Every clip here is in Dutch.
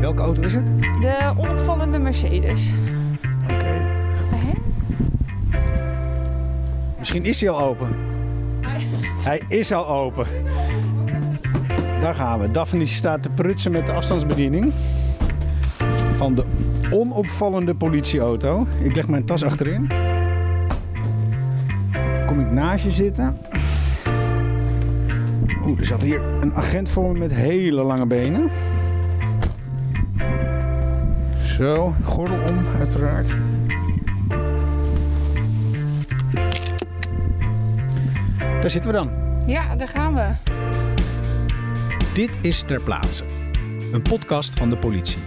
Welke auto is het? De onopvallende Mercedes. Oké. Misschien is hij al open. Hij is al open. Daar gaan we. Daphne staat te prutsen met de afstandsbediening. Van de onopvallende politieauto. Ik leg mijn tas achterin. Kom ik naast je zitten. Oeh, er zat hier een agent voor me met hele lange benen. Zo, gordel om, uiteraard. Daar zitten we dan. Ja, daar gaan we. Dit is Ter Plaatse, een podcast van de politie.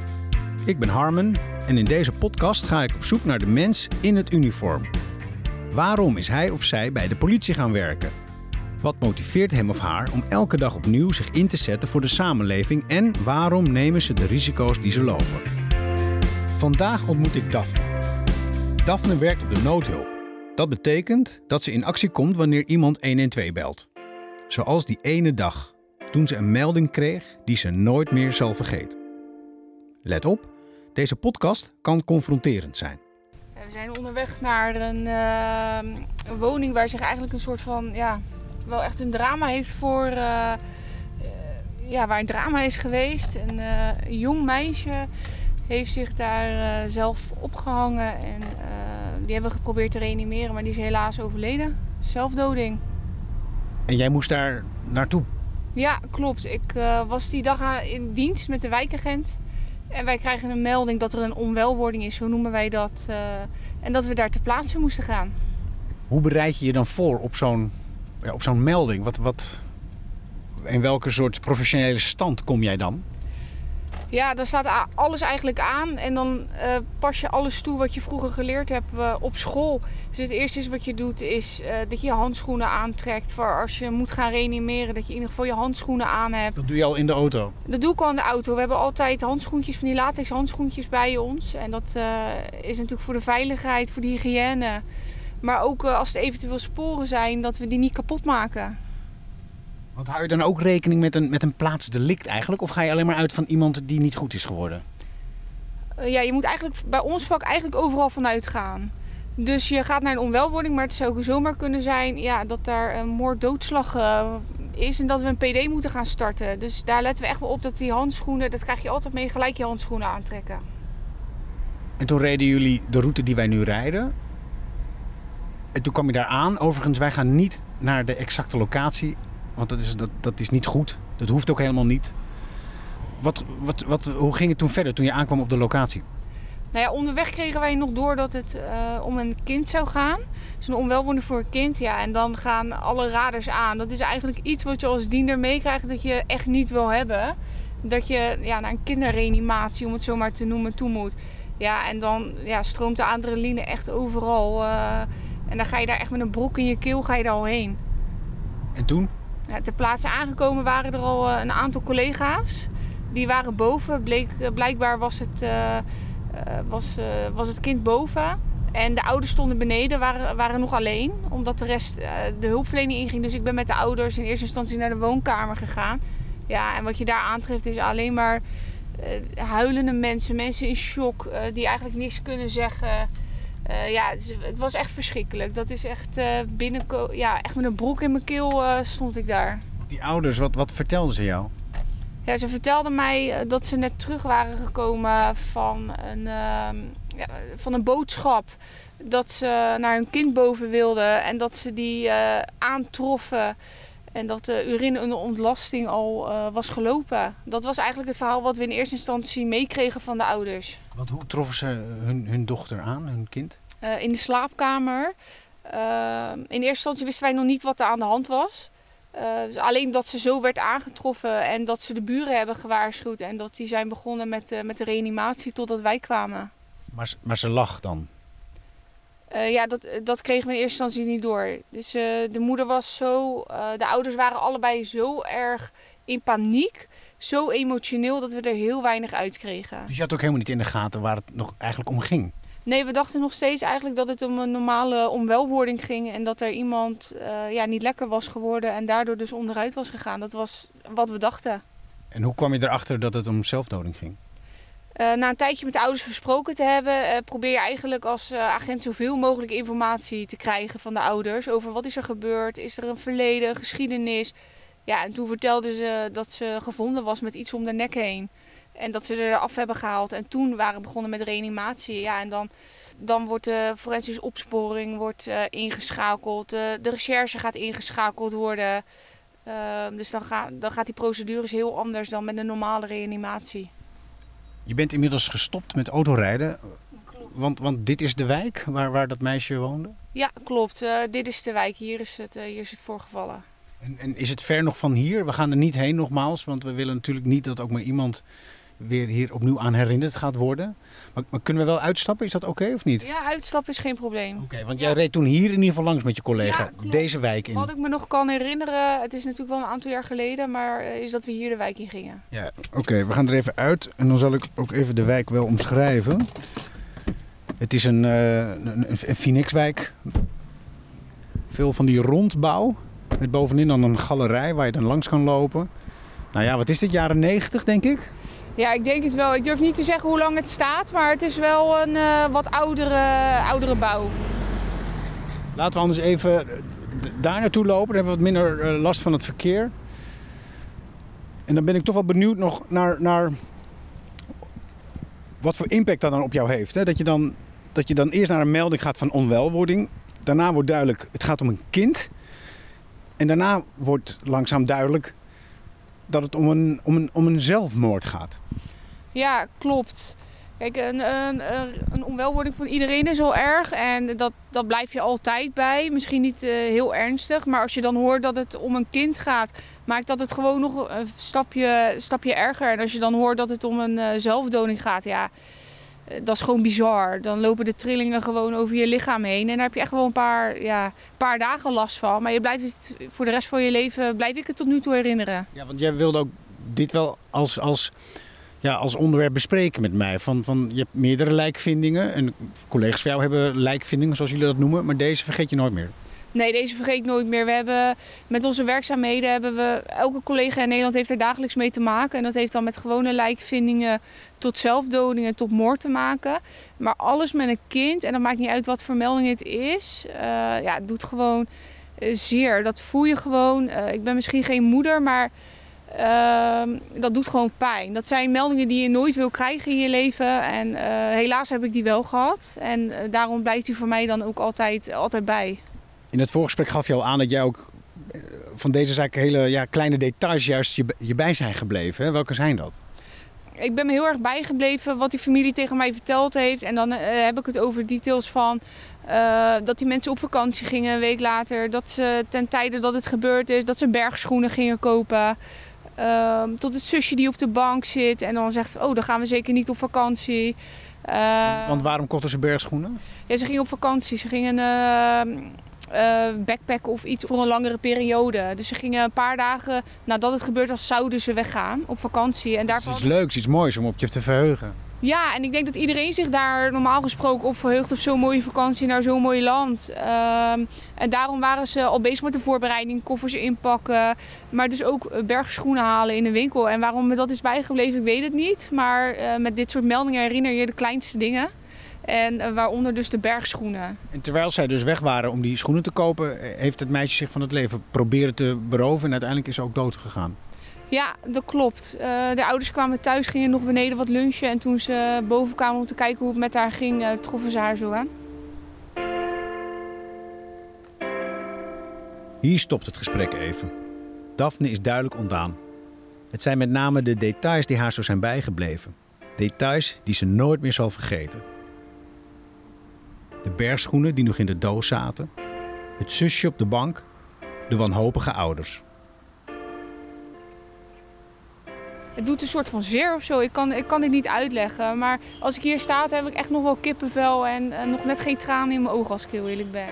Ik ben Harmen en in deze podcast ga ik op zoek naar de mens in het uniform. Waarom is hij of zij bij de politie gaan werken? Wat motiveert hem of haar om elke dag opnieuw zich in te zetten voor de samenleving en waarom nemen ze de risico's die ze lopen? Vandaag ontmoet ik Daphne. Daphne werkt op de noodhulp. Dat betekent dat ze in actie komt wanneer iemand 112 belt. Zoals die ene dag, toen ze een melding kreeg die ze nooit meer zal vergeten. Let op, deze podcast kan confronterend zijn. We zijn onderweg naar een, eh, een woning waar zich eigenlijk een soort van, ja, wel echt een drama heeft voor, eh, eh, ja, waar een drama is geweest. Een, een jong meisje heeft zich daar eh, zelf opgehangen en eh, die hebben we geprobeerd te reanimeren, maar die is helaas overleden. Zelfdoding. En jij moest daar naartoe. Ja, klopt. Ik eh, was die dag in dienst met de wijkagent. En wij krijgen een melding dat er een onwelwording is, zo noemen wij dat. en dat we daar ter plaatse moesten gaan. Hoe bereid je je dan voor op zo'n ja, op zo'n melding? Wat, wat, in welke soort professionele stand kom jij dan? Ja, dan staat alles eigenlijk aan. En dan eh, pas je alles toe wat je vroeger geleerd hebt eh, op school. Dus het eerste is wat je doet, is eh, dat je je handschoenen aantrekt. Voor als je moet gaan reanimeren, dat je in ieder geval je handschoenen aan hebt. Dat doe je al in de auto. Dat doe ik al in de auto. We hebben altijd handschoentjes, van die latex handschoentjes bij ons. En dat is natuurlijk voor de veiligheid, voor de hygiëne. Maar ook als er eventueel sporen zijn, dat we die niet kapot maken. Want hou je dan ook rekening met een, met een plaatsdelict eigenlijk? Of ga je alleen maar uit van iemand die niet goed is geworden? Eh, ja, je moet eigenlijk bij ons vak eigenlijk overal vanuit gaan. Dus je gaat naar een onwelwording, maar het zou zomaar kunnen zijn ja, dat daar een moord-doodslag eh, is en dat we een PD moeten gaan starten. Dus daar letten we echt wel op dat die handschoenen, dat krijg je altijd mee, gelijk je handschoenen aantrekken. En toen reden jullie de route die wij nu rijden. En toen kwam je daar aan. Overigens, wij gaan niet naar de exacte locatie. Want dat is, dat, dat is niet goed. Dat hoeft ook helemaal niet. Wat, wat, wat, hoe ging het toen verder toen je aankwam op de locatie? Nou ja, onderweg kregen wij nog door dat het eh, om een kind zou gaan. Dus een onwelwording voor een kind. Ja, en dan gaan alle radars aan. Dat is eigenlijk iets wat je als diender meekrijgt dat je echt niet wil hebben. Dat je ja, naar een kinderreanimatie, om het zo maar te noemen, toe moet. Ja, en dan ja, stroomt de adrenaline echt overal. eh, en dan ga je daar echt met een brok in je keel ga je daar al heen. En toen? Ja, ter plaatse aangekomen waren er al eh, een aantal collega's. Die waren boven. Eh, blijkbaar was het, eh, was, was het kind boven. En de ouders stonden beneden, waren, waren nog alleen. Omdat de rest de hulpverlening inging. Dus ik ben met de ouders in eerste instantie naar de woonkamer gegaan. Ja, en wat je daar aantreft is alleen maar huilende mensen. Mensen in shock. die eigenlijk niks kunnen zeggen. Eh, ja, het, was echt verschrikkelijk. Dat is echt eh binnenko ja, echt met een broek in mijn keel eh, stond ik daar. Die ouders, wat, wat vertelden ze jou? Ja, ze vertelden mij dat ze net terug waren gekomen van een, ehm, ja, van een boodschap. Dat ze naar hun kind boven wilden en dat ze die aantroffen. En dat de urine onder ontlasting al eh, was gelopen. Dat was eigenlijk het verhaal wat we in eerste instantie meekregen van de ouders. Want hoe troffen ze hun, hun dochter aan, hun kind? Eh, in de slaapkamer. Eh, in eerste instantie wisten wij nog niet wat er aan de hand was. Eh, dus alleen dat ze zo werd aangetroffen en dat ze de buren hebben gewaarschuwd. En dat die zijn begonnen met, met de reanimatie totdat wij kwamen. Maar, ze- maar ze lag dan. Eh, ja, dat, dat kregen we in eerste instantie niet door. Dus eh, de moeder was zo... eh, de ouders waren allebei zo erg in paniek. Zo emotioneel dat we er heel weinig uit kregen. Dus je had ook helemaal niet in de gaten waar het nog eigenlijk om ging. Nee, we dachten nog steeds eigenlijk dat het om een normale onwelwording ging. En dat er iemand eh, ja, niet lekker was geworden en daardoor dus onderuit was gegaan. Dat was wat we dachten. En hoe kwam je erachter dat het om zelfdoding ging? Uh, na een tijdje met de ouders gesproken te hebben, uh, probeer je eigenlijk als uh, agent zoveel mogelijk informatie te krijgen van de ouders over wat is er gebeurd, is er een verleden, geschiedenis. Ja, en toen vertelde ze dat ze gevonden was met iets om de nek heen. En dat ze er af hebben gehaald. En toen waren begonnen met reanimatie. Ja, en dan, dan wordt de forensische opsporing wordt, ingeschakeld. de recherche gaat ingeschakeld worden. Ehm, dus dan, ga, dan gaat die procedures heel anders dan met een normale reanimatie. Je bent inmiddels gestopt met autorijden. Want, want dit is de wijk waar, waar dat meisje woonde? Ja, klopt. Uh, dit is de wijk. Hier is het, uh, hier is het voorgevallen. En, en is het ver nog van hier? We gaan er niet heen nogmaals, want we willen natuurlijk niet dat ook maar iemand weer hier opnieuw aan herinnerd gaat worden. Maar, maar kunnen we wel uitstappen? Is dat oké of niet? Ja, uitstappen is geen probleem. Oké, want jij reed toen hier in ieder geval langs met je collega deze wijk in. Wat ik me nog kan herinneren, het is natuurlijk wel een aantal jaar geleden, maar eh, is dat we hier de wijk in gingen. Ja, oké, we gaan er even uit en dan zal ik ook even de wijk wel omschrijven. Het is een, uh, een, een Phoenixwijk. Veel van die rondbouw. Met bovenin dan een galerij waar je dan langs kan lopen. Nou ja, wat is dit? Jaren 90 denk ik? Ja, ik denk het wel. Ik durf niet te zeggen hoe lang het staat, maar het is wel een uh, wat oudere, oudere bouw. Laten we anders even daar naartoe lopen. Dan hebben we wat minder uh, last van het verkeer. En dan ben ik toch wel benieuwd nog naar, naar wat voor impact dat dan op jou heeft. Hè? Dat, je dan, dat je dan eerst naar een melding gaat van onwelwording. Daarna wordt duidelijk, het gaat om een kind. En daarna wordt langzaam duidelijk dat het om een, om een, om een zelfmoord gaat. Ja, klopt. Kijk, een, een, een onwelwording van iedereen is al erg en dat, dat blijf je altijd bij. Misschien niet uh, heel ernstig, maar als je dan hoort dat het om een kind gaat, maakt dat het gewoon nog een stapje, stapje erger. En als je dan hoort dat het om een uh, gaat, ja, dat is gewoon bizar. Dan lopen de trillingen gewoon over je lichaam heen en daar heb je echt wel een paar, ja, paar dagen last van. Maar je blijft het voor de rest van je leven, blijf ik het tot nu toe herinneren. Ja, want jij wilde ook dit wel als... als ja, als onderwerp bespreken met mij. Van, van, je hebt meerdere lijkvindingen. En collega's van jou hebben lijkvindingen, zoals jullie dat noemen. Maar deze vergeet je nooit meer. Nee, deze vergeet ik nooit meer. We hebben met onze werkzaamheden hebben we. Elke collega in Nederland heeft er dagelijks mee te maken. En dat heeft dan met gewone lijkvindingen tot zelfdodingen, tot moord te maken. Maar alles met een kind, en dat maakt niet uit wat voor melding het is. Uh, ja, het doet gewoon uh, zeer. Dat voel je gewoon. Uh, ik ben misschien geen moeder, maar Uh, dat doet gewoon pijn. Dat zijn meldingen die je nooit wil krijgen in je leven. En helaas heb ik die wel gehad. En daarom blijft die voor mij dan ook altijd, altijd bij. In het voorgesprek gaf je al aan dat jij ook eh, van deze zaak hele ja, kleine details juist je, je bij zijn gebleven. Hè? Welke zijn dat? Ik ben me heel erg bijgebleven wat die familie tegen mij verteld heeft. En dan heb ik het over details van dat die mensen op vakantie gingen een week later. Dat ze ten tijde dat het gebeurd is, dat ze bergschoenen gingen kopen. Uh, tot het zusje die op de bank zit en dan zegt: Oh, dan gaan we zeker niet op vakantie. Want, want, waarom kochten ze bergschoenen? Ja, ze gingen op vakantie. Ze gingen uh, uh, backpacken of iets voor een langere periode. Dus ze gingen een paar dagen nadat het gebeurd was, zouden ze weggaan op vakantie. En daarvan... is iets leuks, iets moois om op je te verheugen. Ja, en ik denk dat iedereen zich daar normaal gesproken op verheugt op zo'n mooie vakantie naar zo'n mooi land. Uh, en daarom waren ze al bezig met de voorbereiding, koffers inpakken, maar dus ook eh, bergschoenen halen in de winkel. En waarom me dat is bijgebleven, ik weet het niet. Maar uh, met dit soort meldingen herinner je de kleinste dingen. En uh, waaronder dus de bergschoenen. En terwijl zij dus weg waren om die schoenen te kopen, heeft het meisje zich van het leven proberen te beroven en uiteindelijk is ze ook dood gegaan. Ja, dat klopt. Uh, de ouders kwamen thuis, gingen nog beneden wat lunchen. En toen ze boven kwamen om te kijken hoe het met haar ging, uh, troffen ze haar zo aan. Hier stopt het gesprek even. Daphne is duidelijk ontdaan. Het zijn met name de details die haar zo zijn bijgebleven. Details die ze nooit meer zal vergeten. De bergschoenen die nog in de doos zaten. Het zusje op de bank. De wanhopige ouders. Het doet een soort van zeer of zo. Ik kan, ik kan dit niet uitleggen. Maar als ik hier sta, heb ik echt nog wel kippenvel en uh, nog net geen tranen in mijn ogen als ik heel eerlijk ben.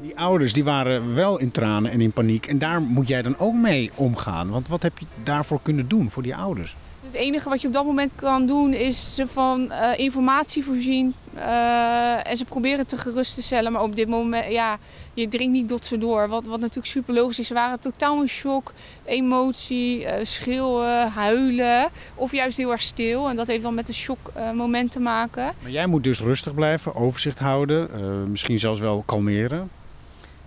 Die Die ouders die waren wel in tranen en in paniek. En daar moet jij dan ook mee omgaan. Want wat heb je daarvoor kunnen doen voor die ouders? Het enige wat je op dat moment kan doen is ze van uh, informatie voorzien. Uh, en ze proberen te gerust te stellen. Maar op dit moment, ja, je dringt niet tot ze door. Wat, wat natuurlijk super logisch is. Ze waren totaal in shock, emotie, uh, schreeuwen, huilen. Of juist heel erg stil. En dat heeft dan met de shockmoment te maken. Maar jij moet dus rustig blijven, overzicht houden. misschien zelfs wel kalmeren.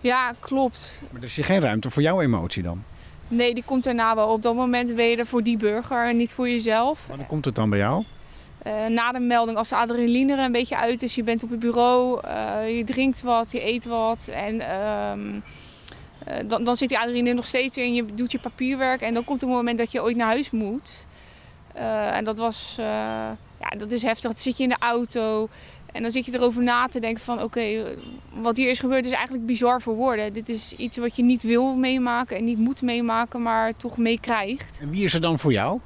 Ja, klopt. Maar er is hier geen ruimte voor jouw emotie dan? Nee, die komt daarna wel. Op dat moment ben je er voor die burger en niet voor jezelf. Wanneer komt het dan bij jou? Uh, na de melding, als de adrenaline er een beetje uit is, je bent op het bureau, uh, je drinkt wat, je eet wat. En uh, dan, dan zit die adrenaline nog steeds in, je doet je papierwerk. En dan komt het moment dat je ooit naar huis moet. en dat was, ja, dat is heftig. Dan zit je in de auto en dan zit je erover na te denken van oké, wat hier is gebeurd is eigenlijk bizar voor woorden. Dit is iets wat je niet wil meemaken en niet moet meemaken, maar toch meekrijgt. En wie is er dan voor jou?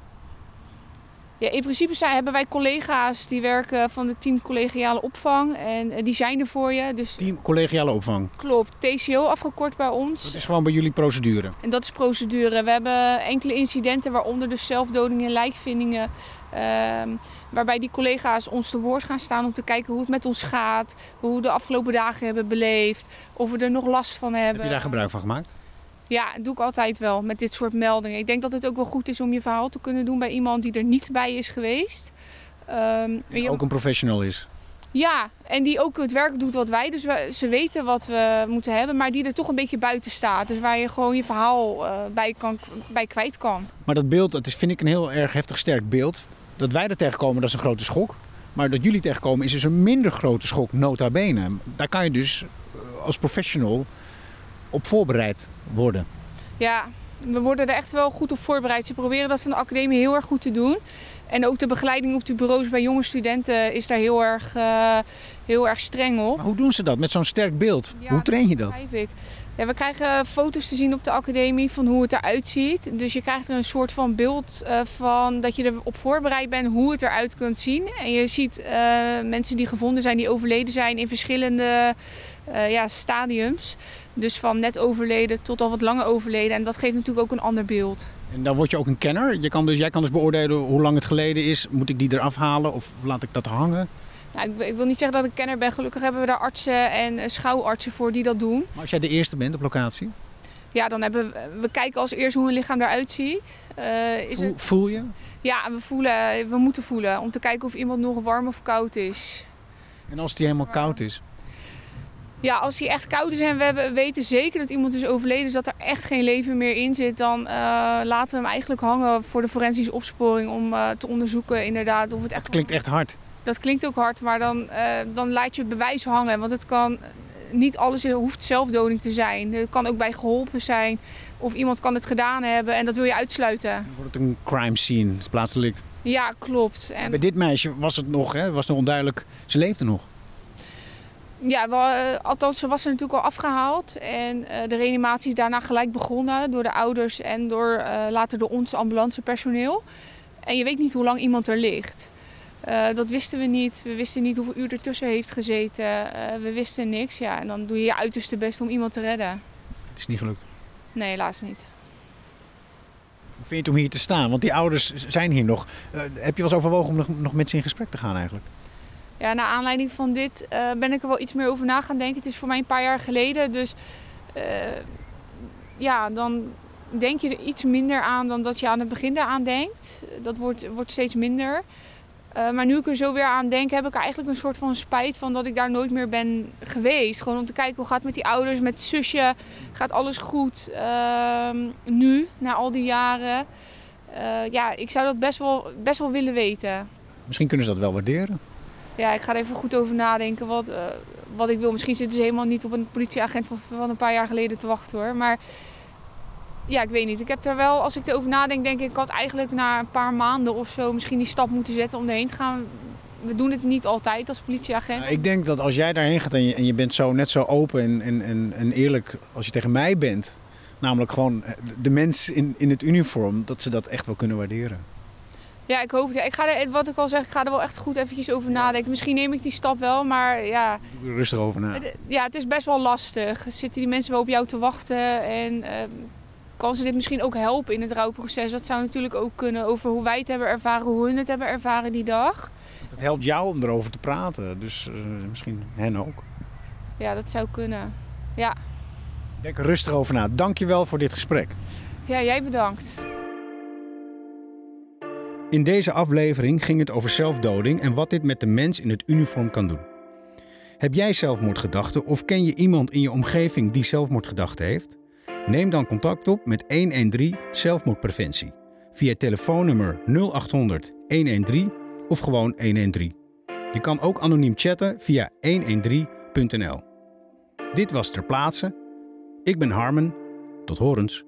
Ja, in principe zijn, hebben wij collega's die werken van het team collegiale opvang. En eh, die zijn er voor je. Dus team collegiale opvang? Klopt. TCO afgekort bij ons. Dat is gewoon bij jullie procedure? En dat is procedure. We hebben enkele incidenten, waaronder dus zelfdodingen en lijkvindingen. Uh, waarbij die collega's ons te woord gaan staan om te kijken hoe het met ons gaat. Hoe we de afgelopen dagen hebben beleefd. Of we er nog last van hebben. Heb je daar gebruik van gemaakt? Ja, dat doe ik altijd wel met dit soort meldingen. Ik denk dat het ook wel goed is om je verhaal te kunnen doen bij iemand die er niet bij is geweest. Um, je... Ook een professional is. Ja, en die ook het werk doet wat wij. Dus we, ze weten wat we moeten hebben, maar die er toch een beetje buiten staat. Dus waar je gewoon je verhaal uh, bij, kan, bij kwijt kan. Maar dat beeld, dat is, vind ik een heel erg heftig sterk beeld. Dat wij er tegenkomen, dat is een grote schok. Maar dat jullie tegenkomen is dus een minder grote schok, nota bene. Daar kan je dus eh, als professional op voorbereid worden? Ja, we worden er echt wel goed op voorbereid. Ze proberen dat van de academie heel erg goed te doen. En ook de begeleiding op de bureaus bij jonge studenten is daar heel erg, uh, heel erg streng op. Maar hoe doen ze dat met zo'n sterk beeld? hoe train je dat? Ik. Ja, we krijgen foto's te zien op de academie van hoe het eruit ziet. Dus je krijgt er een soort van beeld uh, van dat je erop voorbereid bent hoe het eruit kunt zien. En je ziet uh, mensen die gevonden zijn, die overleden zijn in verschillende ja, stadiums. Dus van net overleden tot al wat langer overleden. En dat geeft natuurlijk ook een ander beeld. En dan word je ook een kenner. Je kan dus, jij kan dus beoordelen hoe lang het geleden is. Moet ik die eraf halen of laat ik dat hangen? Nou, ik, ik, wil niet zeggen dat ik kenner ben. Gelukkig hebben we daar artsen en eh, schouwartsen voor die dat doen. Maar als jij de eerste bent op locatie? Ja, dan hebben we, we kijken als eerst hoe een lichaam eruit ziet. Uh, is voel, het... voel je? Ja, we, voelen, we moeten voelen om te kijken of iemand nog warm of koud is. En als die helemaal koud is? Ja, als die echt koud is en we hebben, weten zeker dat iemand is overleden, is dat er echt geen leven meer in zit, dan uh, laten we hem eigenlijk hangen voor de forensische opsporing om uh, te onderzoeken inderdaad of het echt... Dat klinkt echt hard. Dat klinkt ook hard, maar dan, uh, dan laat je het bewijs hangen, want het kan niet alles hoeft zelfdoding te zijn. Het kan ook bij geholpen zijn of iemand kan het gedaan hebben en dat wil je uitsluiten. Dan wordt het een crime scene, het plaatsdelict. Ja, klopt. En... Bij dit meisje was het nog, hè, was nog onduidelijk, ze leefde nog ja, wel, uh, althans, ze was er natuurlijk al afgehaald. En uh, de reanimatie is daarna gelijk begonnen door de ouders en door, uh, later door ons ambulancepersoneel. En je weet niet hoe lang iemand er ligt. dat wisten we niet. We wisten niet hoeveel uur ertussen heeft gezeten. we wisten niks. Ja, en dan doe je je uiterste best om iemand te redden. Het is niet gelukt? Nee, helaas niet. Hoe vind je het om hier te staan? Want die ouders zijn hier nog. heb je wel eens overwogen om nog, nog met ze in gesprek te gaan eigenlijk? Ja, naar aanleiding van dit uh, ben ik er wel iets meer over na gaan denken. Het is voor mij een paar jaar geleden. Dus uh, ja, dan denk je er iets minder aan dan dat je aan het begin eraan denkt. Dat wordt, wordt steeds minder. Uh, maar nu ik er zo weer aan denk, heb ik eigenlijk een soort van spijt van dat ik daar nooit meer ben geweest. Gewoon om te kijken hoe gaat het met die ouders, met zusje. Gaat alles goed ehm, nu, na al die jaren? ja, ik zou dat best wel, best wel willen weten. Misschien kunnen ze dat wel waarderen ja, ik ga er even goed over nadenken wat, uh, wat ik wil. Misschien zitten ze helemaal niet op een politieagent van, van een paar jaar geleden te wachten hoor. Maar ja, ik weet niet. Ik heb er wel, als ik erover nadenk, denk ik, ik had eigenlijk na een paar maanden of zo misschien die stap moeten zetten om erheen te gaan. We doen het niet altijd als politieagent. ik denk dat als jij daarheen gaat en je, en je bent zo net zo open en, en, en, en eerlijk als je tegen mij bent, namelijk gewoon de mens in, in het uniform, dat ze dat echt wel kunnen waarderen. Ja, ik hoop het. Ja, ik ga er, wat ik al zeg, ik ga er wel echt goed eventjes over nadenken. Misschien neem ik die stap wel, maar ja, rustig over na. het, ja, het is best wel lastig. Zitten die mensen wel op jou te wachten en ehm, kan ze dit misschien ook helpen in het rouwproces? Dat zou natuurlijk ook kunnen over hoe wij het hebben ervaren, hoe hun het hebben ervaren die dag. Het helpt jou om erover te praten, dus eh, misschien hen ook. Ja, dat zou kunnen. Ja, Denk er rustig over na. Dankjewel voor dit gesprek. ja jij bedankt. In deze aflevering ging het over zelfdoding en wat dit met de mens in het uniform kan doen. Heb jij zelfmoordgedachten of ken je iemand in je omgeving die zelfmoordgedachten heeft? Neem dan contact op met 113 zelfmoordpreventie via telefoonnummer 0800 113 of gewoon 113. Je kan ook anoniem chatten via 113.nl. Dit was Ter Plaatse. Ik ben Harmen. Tot horens.